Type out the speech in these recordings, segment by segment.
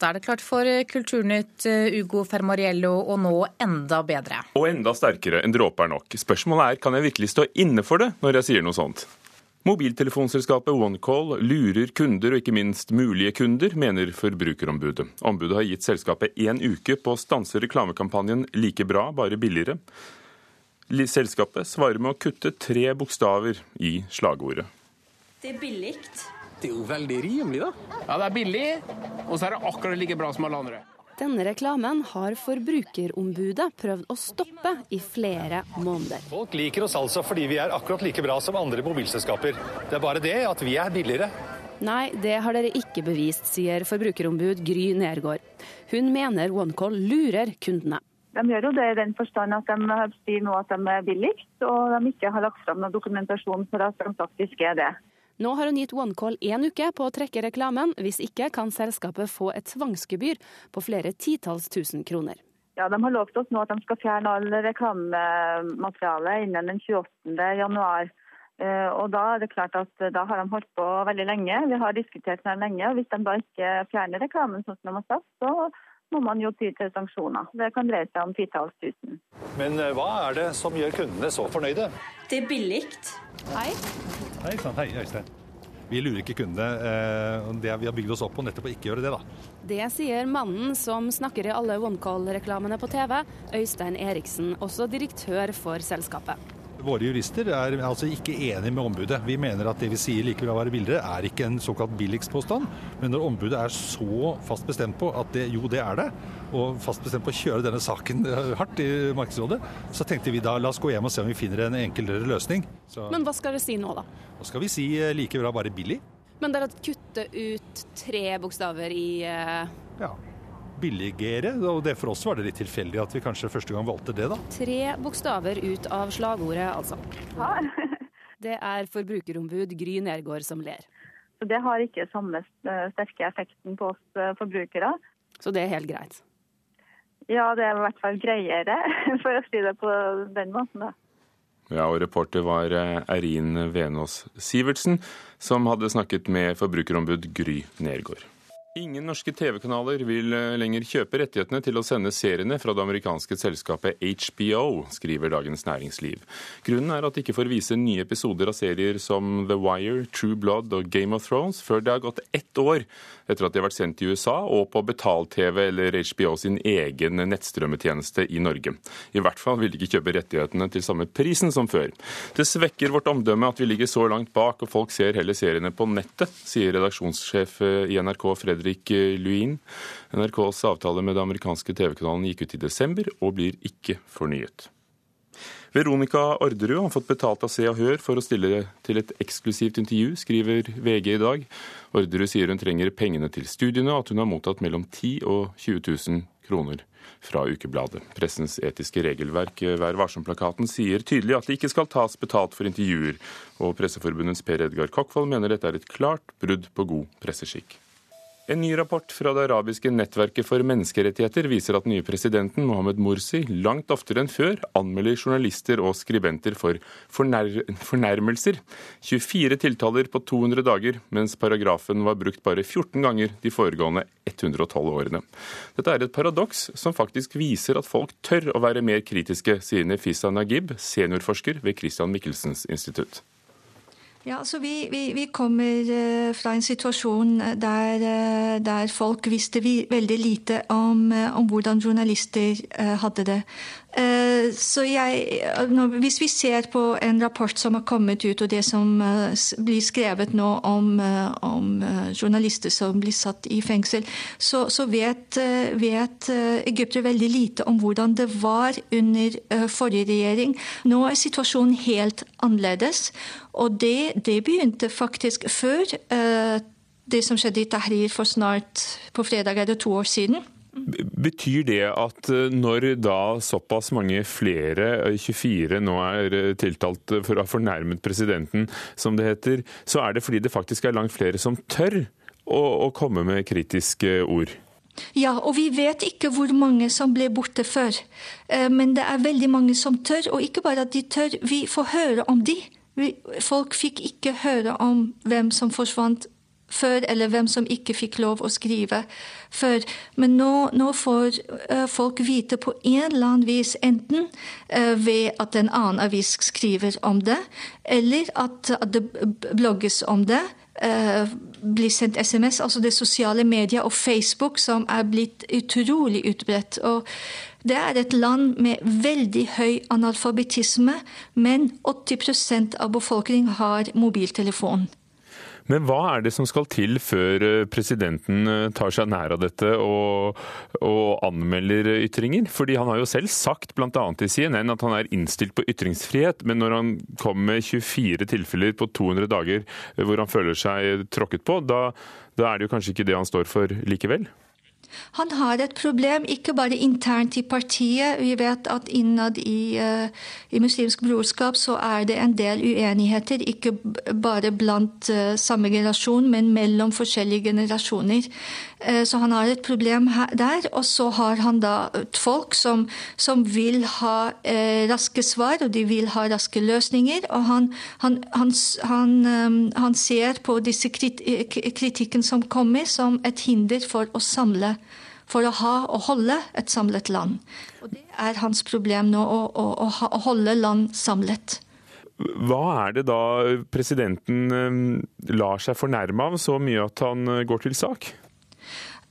Da er det klart for Kulturnytt, Ugo Fermariello, å nå enda bedre. Og enda sterkere enn dråper nok. Spørsmålet er kan jeg virkelig stå inne for det når jeg sier noe sånt. Mobiltelefonselskapet OneCall lurer kunder, og ikke minst mulige kunder, mener Forbrukerombudet. Ombudet har gitt selskapet én uke på å stanse reklamekampanjen Like bra, bare billigere. Selskapet svarer med å kutte tre bokstaver i slagordet. Det er billig. Det er jo veldig rimelig, da. Ja, det er billig, og så er det akkurat like bra som alle andre. Denne reklamen har Forbrukerombudet prøvd å stoppe i flere måneder. Folk liker oss altså fordi vi er akkurat like bra som andre mobilselskaper. Det er bare det at vi er billigere. Nei, det har dere ikke bevist, sier forbrukerombud Gry Nergård. Hun mener OneCall lurer kundene. De gjør jo det i den forstand at de sier nå at de er billigst, og de ikke har lagt fram noen dokumentasjon for at de faktisk er det. Nå har hun gitt OneCall én uke på å trekke reklamen. Hvis ikke kan selskapet få et tvangsgebyr på flere titalls tusen kroner. Ja, De har lovt oss nå at de skal fjerne all reklamemateriale innen den 28. januar. Eh, og Da er det klart at da har de holdt på veldig lenge. Vi har diskutert det lenge. og Hvis de da ikke fjerner reklamen sånn som de har sagt, så må man jo ty til sanksjoner. Det kan dreie seg om titalls tusen. Men eh, hva er det som gjør kundene så fornøyde? Det er billig. Hei. Hei sann, hei Øystein. Vi lurer ikke kundene. Eh, det vi har bygd oss opp på nettopp å ikke gjøre det, da. Det sier mannen som snakker i alle OneCall-reklamene på TV, Øystein Eriksen, også direktør for selskapet. Våre jurister er altså ikke enig med ombudet. Vi mener at det vi sier likevel å være billigere, er ikke en såkalt billigspåstand. Men når ombudet er så fast bestemt på at det, jo, det er det, og fast bestemt på å kjøre denne saken hardt i Markedsrådet, så tenkte vi da la oss gå hjem og se om vi finner en enklere løsning. Så... Men hva skal dere si nå, da? Hva skal vi si likevel å være billig? Men dere kutter ut tre bokstaver i uh... Ja billigere. og det For oss var det litt tilfeldig at vi kanskje første gang valgte det, da. Tre bokstaver ut av slagordet, altså. Ja. Det er forbrukerombud Gry Nergård som ler. Så Det har ikke samme sterke effekten på oss eh, forbrukere. Så det er helt greit? Ja, det er i hvert fall greiere, for å si det på den måten. da. Ja, og Reporter var Erin Eirin Venås Sivertsen, som hadde snakket med forbrukerombud Gry Nergård. Ingen norske TV-kanaler vil eh, lenger kjøpe rettighetene til å sende seriene fra det amerikanske selskapet HBO, skriver Dagens Næringsliv. Grunnen er at de ikke får vise nye episoder av serier som The Wire, True Blood og Game of Thrones før det har gått ett år etter at de har vært sendt i USA og på betal-TV eller HBO sin egen nettstrømmetjeneste i Norge. I hvert fall vil de ikke kjøpe rettighetene til samme prisen som før. Det svekker vårt omdømme at vi ligger så langt bak og folk ser heller seriene på nettet, sier redaksjonssjef i NRK Fredrik Luin. NRKs avtale med det amerikanske TV-kanalen gikk ut i desember og blir ikke fornyet. Veronica Orderud har fått betalt av Se og Hør for å stille til et eksklusivt intervju, skriver VG i dag. Orderud sier hun trenger pengene til studiene, og at hun har mottatt mellom 10 og 20 000 kroner fra ukebladet. Pressens etiske regelverk, Vær varsom-plakaten, sier tydelig at det ikke skal tas betalt for intervjuer, og Presseforbundets Per Edgar Kokkvold mener dette er et klart brudd på god presseskikk. En ny rapport fra det arabiske nettverket for menneskerettigheter viser at nye presidenten Mohammed Mursi langt oftere enn før anmelder journalister og skribenter for fornær fornærmelser. 24 tiltaler på 200 dager, mens paragrafen var brukt bare 14 ganger de foregående 112 årene. Dette er et paradoks som faktisk viser at folk tør å være mer kritiske, sier Nefisa Nagib, seniorforsker ved Christian Michelsens institutt. Ja, altså vi, vi, vi kommer uh, fra en situasjon der, uh, der folk visste vi, veldig lite om, om hvordan journalister hadde det. Så jeg, Hvis vi ser på en rapport som har kommet ut, og det som blir skrevet nå om, om journalister som blir satt i fengsel, så, så vet, vet egyptere veldig lite om hvordan det var under forrige regjering. Nå er situasjonen helt annerledes. Og det, det begynte faktisk før det som skjedde i Tahrir for snart på fredag er det to år siden. Betyr det at eh, når da såpass mange flere, 24, eh, nå er tiltalt for å ha fornærmet presidenten, som det heter, så er det fordi det faktisk er langt flere som tør å, å komme med kritiske ord? Ja, og vi vet ikke hvor mange som ble borte før. Men det er veldig mange som tør, og ikke bare at de tør, vi får høre om de. Folk fikk ikke høre om hvem som forsvant før, eller hvem som ikke fikk lov å skrive før. Men nå, nå får uh, folk vite på en eller annen vis, enten uh, ved at en annen avis skriver om det, eller at, at det blogges om det. Uh, blir sendt SMS, altså det sosiale media og Facebook, som er blitt utrolig utbredt. Og det er et land med veldig høy analfabetisme, men 80 av befolkningen har mobiltelefon. Men hva er det som skal til før eh, presidenten eh, tar seg nær av dette og, og anmelder ytringer? Fordi han har jo selv sagt bl.a. i CNN at han er innstilt på ytringsfrihet, men når han kommer med 24 tilfeller på 200 dager eh, hvor han føler seg tråkket på, da, da er det jo kanskje ikke det han står for likevel? Han har et problem ikke bare internt i partiet. Vi vet at innad i, uh, i Muslimsk brorskap så er det en del uenigheter. Ikke bare blant uh, samme generasjon, men mellom forskjellige generasjoner. Uh, så han har et problem der. Og så har han da folk som, som vil ha raske svar, og de vil ha raske løsninger. Og han, han, han, han, um, han ser på disse kritikken som kommer, som et hinder for å samle for å ha og holde et samlet land. Og Det er hans problem nå, å, å, å holde land samlet. Hva er det da presidenten eh, lar seg fornærme av så mye at han eh, går til sak?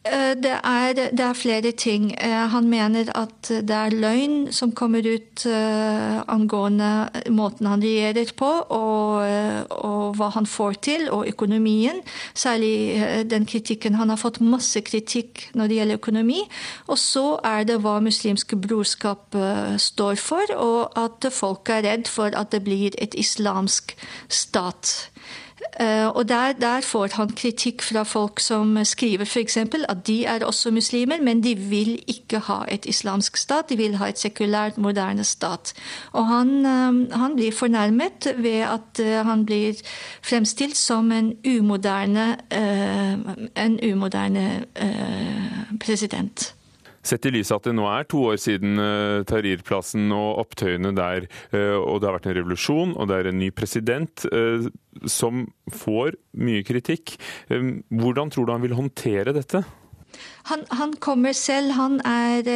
Eh, det er, det er, flere ting. Eh, han mener at det er løgn som kommer ut uh, angående måten han regjerer på, og, og, hva han får til, og økonomien. Særlig den kritikken. Han har fått masse kritikk når det gjelder økonomi. Og så er det hva muslimske brorskap står for, og at folk er redd for at det blir et islamsk stat. Eh, og der, der, får han kritikk fra folk som skriver f.eks. at de er også muslimer, men de vil ikke ha et islamsk stat, de vil ha et sekulært, moderne stat. Og han, eh, han blir fornærmet ved at eh, han blir fremstilt som en umoderne, en umoderne president. Sett i lys av at det nå er to år siden uh, Tahrir-plassen og opptøyene der, uh, og det har vært en revolusjon og det er en ny president uh, som får mye kritikk. Hvordan tror du han vil håndtere dette? Han, han, kommer selv, han er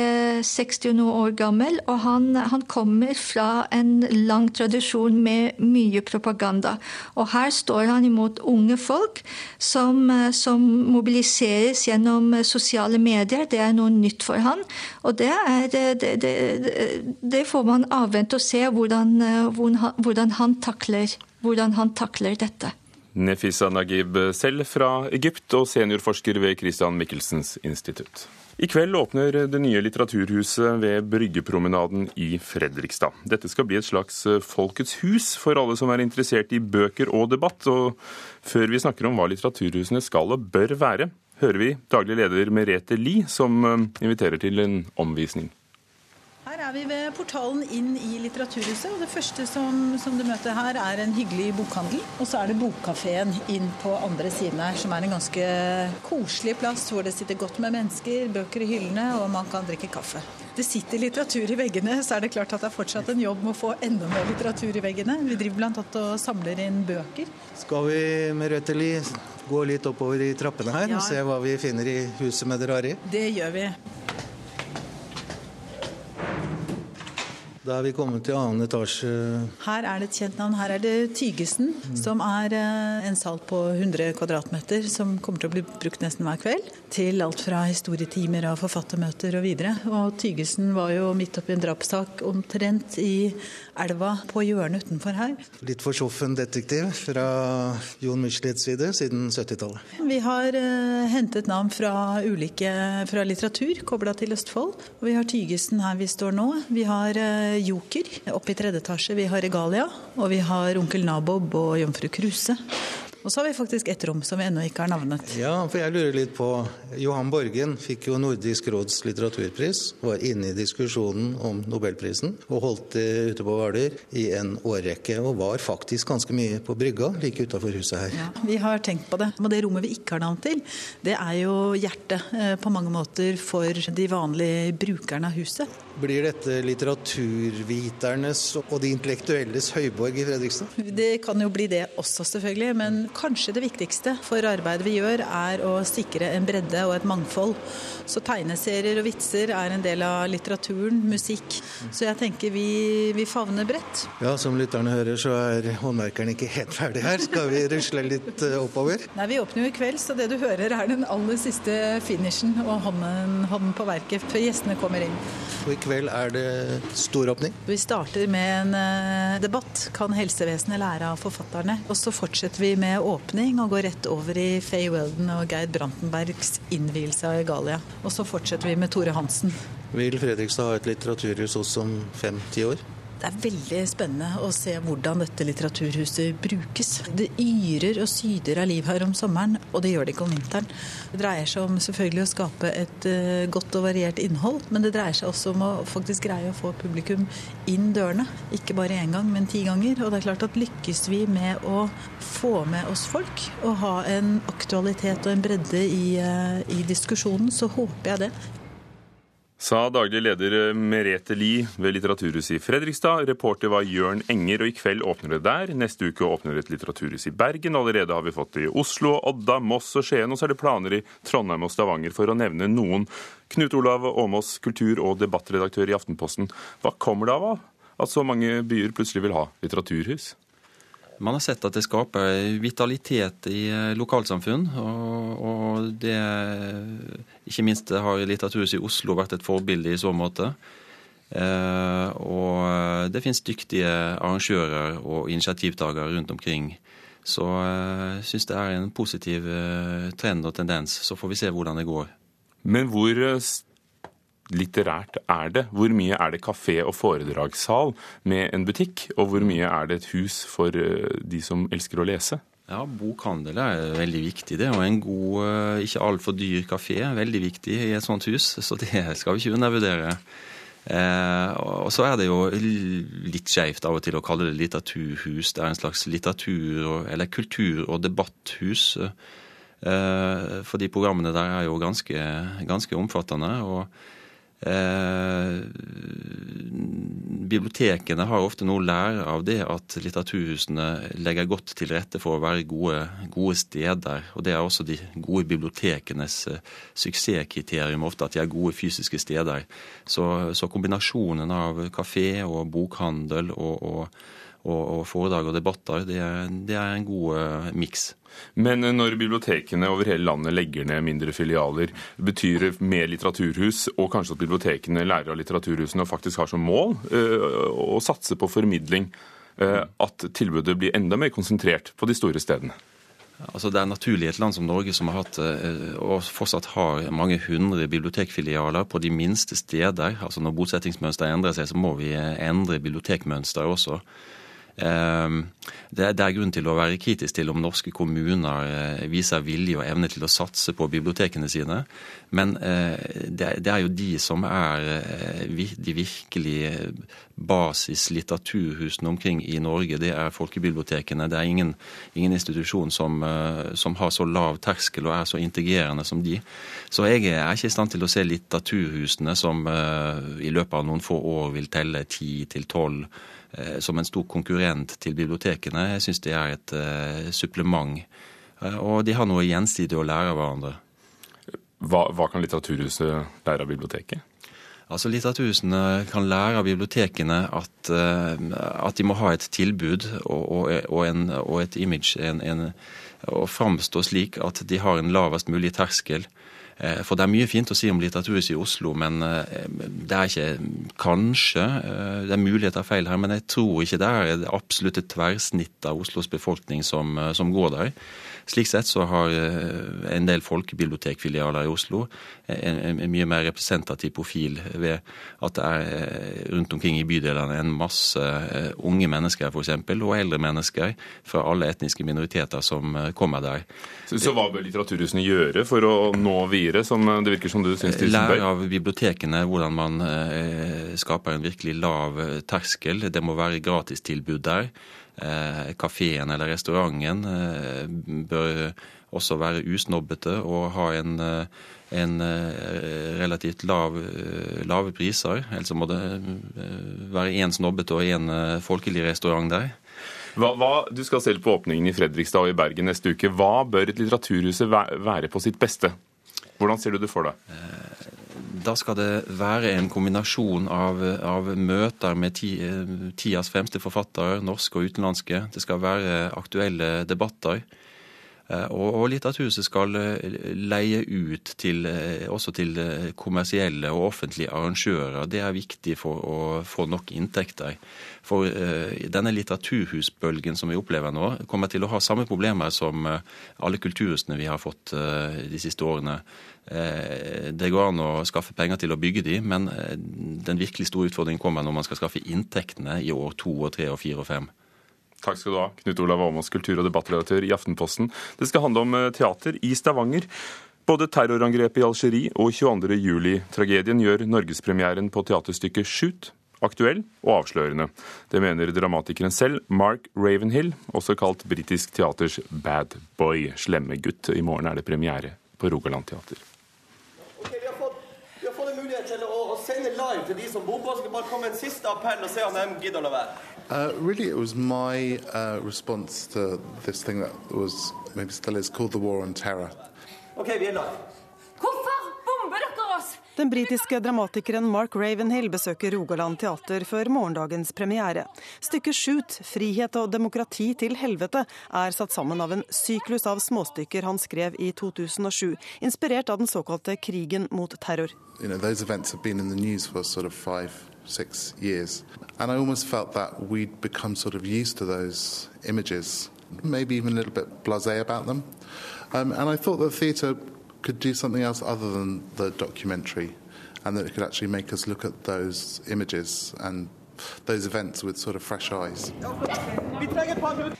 60 noe år gammel, og han, han, kommer fra en lang tradisjon med mye propaganda. Og her står han imot unge folk som, eh, som mobiliseres gjennom eh, sosiale medier. Det er noe nytt for han. Og det, er, eh, det, det, det får man avvente og se hvordan, hvordan, han takler, hvordan han takler dette. Nefisa Nagib selv fra Egypt og seniorforsker ved Christian Michelsens institutt. I kveld åpner det nye litteraturhuset ved Bryggepromenaden i Fredrikstad. Dette skal bli et slags folkets hus for alle som er interessert i bøker og debatt. Og før vi snakker om hva litteraturhusene skal og bør være, hører vi daglig leder Merete Lie, som eh, inviterer til en omvisning. Er vi ved portalen inn i Litteraturhuset. og Det første som, som, du møter her, er en hyggelig bokhandel. Og så er det Bokkafeen inn på andre siden her, som er en ganske koselig plass hvor det sitter godt med mennesker, bøker i hyllene, og man kan drikke kaffe. Det sitter litteratur i veggene, så er det klart at det er fortsatt en jobb med å få enda mer litteratur i veggene. Vi driver bl.a. og samler inn bøker. Skal vi med Røteli gå litt oppover i trappene her ja. og se hva vi finner i huset med det rare i? Det gjør vi. Da er vi kommet til annen etasje. Her er det et kjent navn. Her er det Tygesen, mm. som er eh, en sal på 100 kvadratmeter som kommer til å bli brukt nesten hver kveld. Til alt fra historietimer og forfattermøter og videre. Og Tygesen var jo midt oppi en drapssak omtrent i elva på hjørnet utenfor her. Litt forsoffen detektiv fra Jon Michelets side siden 70-tallet. Vi har uh, hentet navn fra ulike fra litteratur kobla til Østfold. Og vi har Tygesen her vi står nå. Vi har uh, Joker oppe i tredje etasje. Vi har Regalia. Og vi har Onkel Nabob og Jomfru Kruse. Og så har vi faktisk ett rom som vi ennå ikke har navnet. Ja, for jeg lurer litt på Johan Borgen fikk jo Nordisk råds litteraturpris. Var inne i diskusjonen om nobelprisen og holdt det ute på Hvaler i en årrekke. Og var faktisk ganske mye på brygga like utafor huset her. Ja, vi har tenkt på det. Og det rommet vi ikke har navn til, det er jo hjertet eh, på mange måter for de vanlige brukerne av huset. Blir dette litteraturviternes og de intellektuelles høyborg i Fredrikstad? Det kan jo bli det også, selvfølgelig. Men kanskje det viktigste for arbeidet vi gjør, er å sikre en bredde og et mangfold. Så tegneserier og vitser er en del av litteraturen, musikk. Så jeg tenker vi, vi favner bredt. Ja, som lytterne hører, så er håndverkeren ikke helt ferdig her. Skal vi rusle litt eh, oppover? Nei, Vi åpner jo i kveld, så det du hører er den aller siste finishen og hånden, hånden på verket før gjestene kommer inn. Og i kveld er det storåpning. Vi starter med en uh, debatt. Kan helsevesenet lære av forfatterne? Og så fortsetter vi med åpning og går rett over i Faye Weldon og Geir Brantenbergs innvielse av Egalia. Og så fortsetter vi med Tore Hansen. Vil Fredrikstad ha et litteraturhus også om fem-ti år? Det er veldig spennende å se hvordan dette litteraturhuset brukes. Det yrer og syder av liv her om sommeren, og det gjør det ikke om vinteren. Det dreier seg om selvfølgelig å skape et uh, godt og variert innhold, men det dreier seg også om å faktisk greie å få publikum inn dørene. Ikke bare én gang, men ti ganger. Og det er klart at lykkes vi med å få med oss folk og ha en aktualitet og en bredde i, uh, i diskusjonen, så håper jeg det sa daglig leder Merete Lie ved Litteraturhuset i Fredrikstad. Reporter var Jørn Enger, og i kveld åpner det der. Neste uke åpner et litteraturhus i Bergen. Allerede har vi fått det i Oslo, Odda, Moss og Skien, og så er det planer i Trondheim og Stavanger, for å nevne noen. Knut Olav Åmås, kultur- og debattredaktør i Aftenposten. Hva kommer det av at så mange byer plutselig vil ha litteraturhus? Man har sett at det skaper vitalitet i eh, lokalsamfunn. Og, og det Ikke minst har Litteraturhuset i Oslo vært et forbilde i så måte. Eh, og det finnes dyktige arrangører og initiativtakere rundt omkring. Så jeg eh, syns det er en positiv trend og tendens. Så får vi se hvordan det går. Men hvor litterært er det? Hvor mye er det kafé og foredragssal med en butikk, og hvor mye er det et hus for eh, de som elsker å lese? Ja, Bokhandel er veldig viktig, det. Og en god, eh, ikke altfor dyr kafé er veldig viktig i et sånt hus. Så det skal vi ikke undervurdere. Eh, og så er det jo litt skeivt av og til å kalle det litteraturhus. Det er en slags litteratur- eller kultur- og debatthus. Eh, for de programmene der er jo ganske, ganske omfattende. og bibliotekene har ofte noe å lære av det at litteraturhusene legger godt til rette for å være gode, gode steder. Og det er også de gode bibliotekenes eh, suksesskriterium ofte, at de er gode fysiske steder. Så, så kombinasjonen av kafé og bokhandel og, og, og, og foredrag og debatter, det er, det er en god uh, miks. Men når bibliotekene over hele landet legger ned mindre filialer, betyr det mer litteraturhus, og kanskje at bibliotekene lærer av litteraturhusene og faktisk har som mål uh, å satse på formidling, uh, at tilbudet blir enda mer konsentrert på de store stedene? Altså Det er naturlig et land som Norge, som har hatt og fortsatt har mange hundre bibliotekfilialer på de minste steder. Altså Når bosettingsmønsteret endrer seg, så må vi endre bibliotekmønsteret også. Ehm, det er grunn til å være kritisk til om norske kommuner eh, viser vilje og evne til å satse på bibliotekene sine. Men eh, det er jo de som er eh, de virkelige basislitteraturhusene omkring i Norge. Det er folkebibliotekene. Det er ingen, ingen institusjon som, som, har så lav terskel og er så integrerende som de. Så jeg er ikke i stand til å se litteraturhusene som i løpet av noen få år vil telle ti til tolv som en stor konkurrent til bibliotekene. Jeg syns det er et uh, supplement. Uh, og de har noe gjensidig å lære av hverandre. Hva, hva kan Litteraturhuset lære av biblioteket? Altså Litteraturhusene kan lære av bibliotekene at, at de må ha et tilbud og, og, og, en, og et image en, en, og framstå slik at de har en lavest mulig terskel Eh, for det er mye fint å si om Litteraturhuset i Oslo, men eh, det er ikke Kanskje eh, det er muligheter feil her, men jeg tror ikke det er absolutt et tverrsnitt av Oslos befolkning som, som går der. Slik sett så har eh, en del folkebibliotekfilialer i Oslo en, en, mye mer representativ profil ved at det er eh, rundt omkring i bydelene en masse eh, unge mennesker eksempel, og eldre mennesker fra alle etniske minoriteter som kommer der. Så, så hva bør litteraturhusene gjøre for å nå videre, som det virker som du syns de Lære av bibliotekene hvordan man skaper en virkelig lav terskel. Det må være gratistilbud der. Eh, kafeen eller restauranten eh, bør også være usnobbete og ha en, eh, en relativt lav, lave priser. Ellers må det være én snobbete og én folkelig restaurant der. Hva, hva, du skal selv på åpningen i Fredrikstad og i Bergen neste uke. Hva bør et litteraturhuset være på sitt beste? Hvordan ser du det for deg? Eh, da skal det være en kombinasjon av, av møter med ti, tidas fremste forfattere, norske og utenlandske. Det skal være aktuelle debatter. Eh, og Litteraturhuset skal eh, leie ut til, eh, også til kommersielle og offentlige arrangører. Det er viktig for å få nok inntekter. For denne litteraturhusbølgen som vi opplever nå, kommer til å ha samme problemer som alle kulturhusene vi har fått de siste årene. Det går an å skaffe penger til å bygge de, men den virkelig store utfordringen kommer når man skal skaffe inntektene i år to og tre og fire og fem. Takk skal du ha, Knut Olav Åmås, kultur- og debattredaktør i Aftenposten. Det skal handle om eh, teater i Stavanger. Både terrorangrepet i Algerie og 22.07-tragedien gjør norgespremieren på teaterstykket Shoot aktuell og avslørende. Det mener dramatikeren selv, Mark Ravenhill, også kalt britisk teaters bad boy, slemme gutt. I morgen er det premiere på Rogaland teater. Okay, vi, har fått, vi, har fått, en mulighet til å, sende live til de som bomber. Skal bare komme en siste appell og se om de gidder å la være. Uh, really, it was my uh, response to this thing that was maybe still is called the war on terror. Okay, live. Dere oss? Den britiske dramatikeren Mark Ravenhill besøker Rogaland teater før morgendagens premiere. Stykket 'Shoot frihet og demokrati til helvete' er satt sammen av en syklus av småstykker han skrev i 2007, inspirert av den såkalte krigen mot terror. You know, six years. And I almost felt that we'd become sort of used to those images, maybe even a little bit blase about them. Um, and I thought that theatre could do something else other than the documentary, and that it could actually make us look at those images and sort of fresh eyes.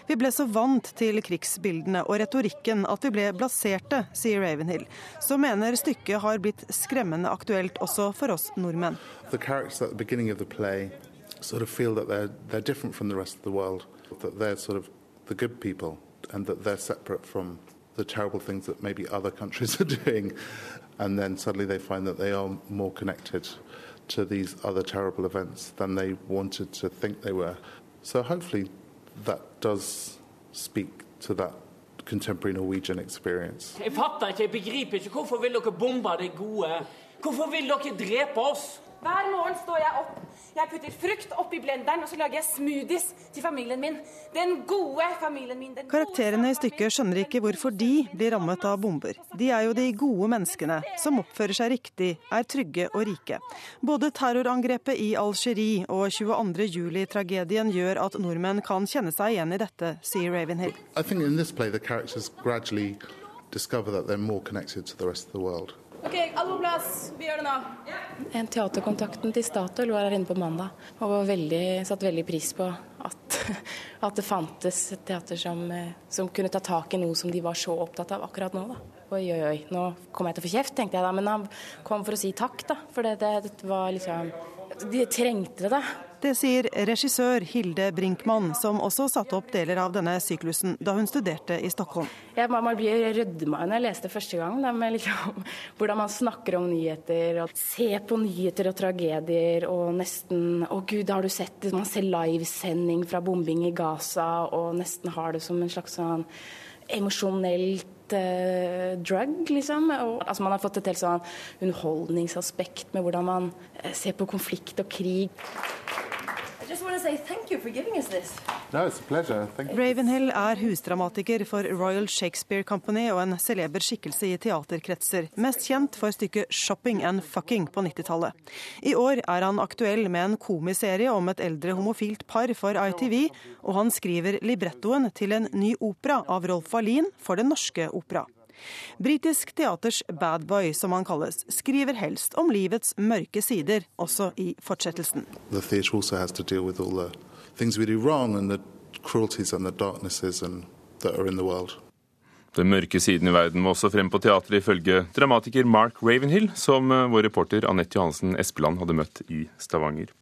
Vi ble så vant til krigsbildene og retorikken at vi ble blaserte, sier Ravenhill, som mener stykket har blitt skremmende aktuelt også for oss nordmenn. The characters at the beginning of the play sort of feel that they're, they're different from the rest of the world, that they're sort of the good people and that they're separate from the terrible things that maybe other countries are doing. And then suddenly they find that they are more connected to these other terrible events than they wanted to think they were. So hopefully that does speak to that contemporary Norwegian experience. Jeg fatter ikke, jeg begriper ikke. Hvorfor vil dere bombe det gode? Hvorfor vil dere drepe oss? Hver morgen står jeg opp. Jeg putter frukt oppi blenderen og så lager jeg smoothies til familien min. Den gode familien min. Karakterene i stykket skjønner ikke hvorfor de blir rammet av bomber. De er jo de gode menneskene, som oppfører seg riktig, er trygge og rike. Både terrorangrepet i Algerie og 22.07-tragedien gjør at nordmenn kan kjenne seg igjen i dette, sier Ravenhill. I think in this play the characters gradually discover that they're more connected to the rest of the world. Ok, alle på plass. Vi gjør det nå. En Teaterkontakten til Statoil var her inne på mandag og veldig, satt veldig pris på at, at, det fantes et teater som, som, kunne ta tak i noe som de var så opptatt av akkurat nå. Da. Oi, oi, oi, nå kommer jeg til å få kjeft, tenkte jeg da. Men han kom for å si takk, da. For det, det, det var liksom De trengte det, da. Det sier regissør Hilde Brinkmann, som også satte opp deler av denne syklusen da hun studerte i Stockholm. Jeg man blir rødma når jeg leste første gang, da, med liksom, hvordan man snakker om nyheter. og Ser på nyheter og tragedier og nesten Å gud, har du sett det? Man ser livesending fra bombing i Gaza og nesten har det som en slags sånn emosjonelt uh, drug, liksom. Og, altså, man har fått et helt sånn underholdningsaspekt med hvordan man uh, ser på konflikt og krig. No, Ravenhill er husdramatiker for Royal Shakespeare Company og en celeber skikkelse i teaterkretser, mest kjent for stykket 'Shopping and Fucking' på 90-tallet. I år er han aktuell med en komiserie om et eldre homofilt par for ITV, og han skriver librettoen til en ny opera av Rolf Wallin for Den Norske Opera. Britisk teaters bad boy, som han kalles, skriver helst om livets mørke sider, også i fortsettelsen. Den mørke siden i verden må også frem på teatret, ifølge dramatiker Mark Ravenhill, som eh, vår reporter Anette Johansen Espeland hadde møtt i Stavanger.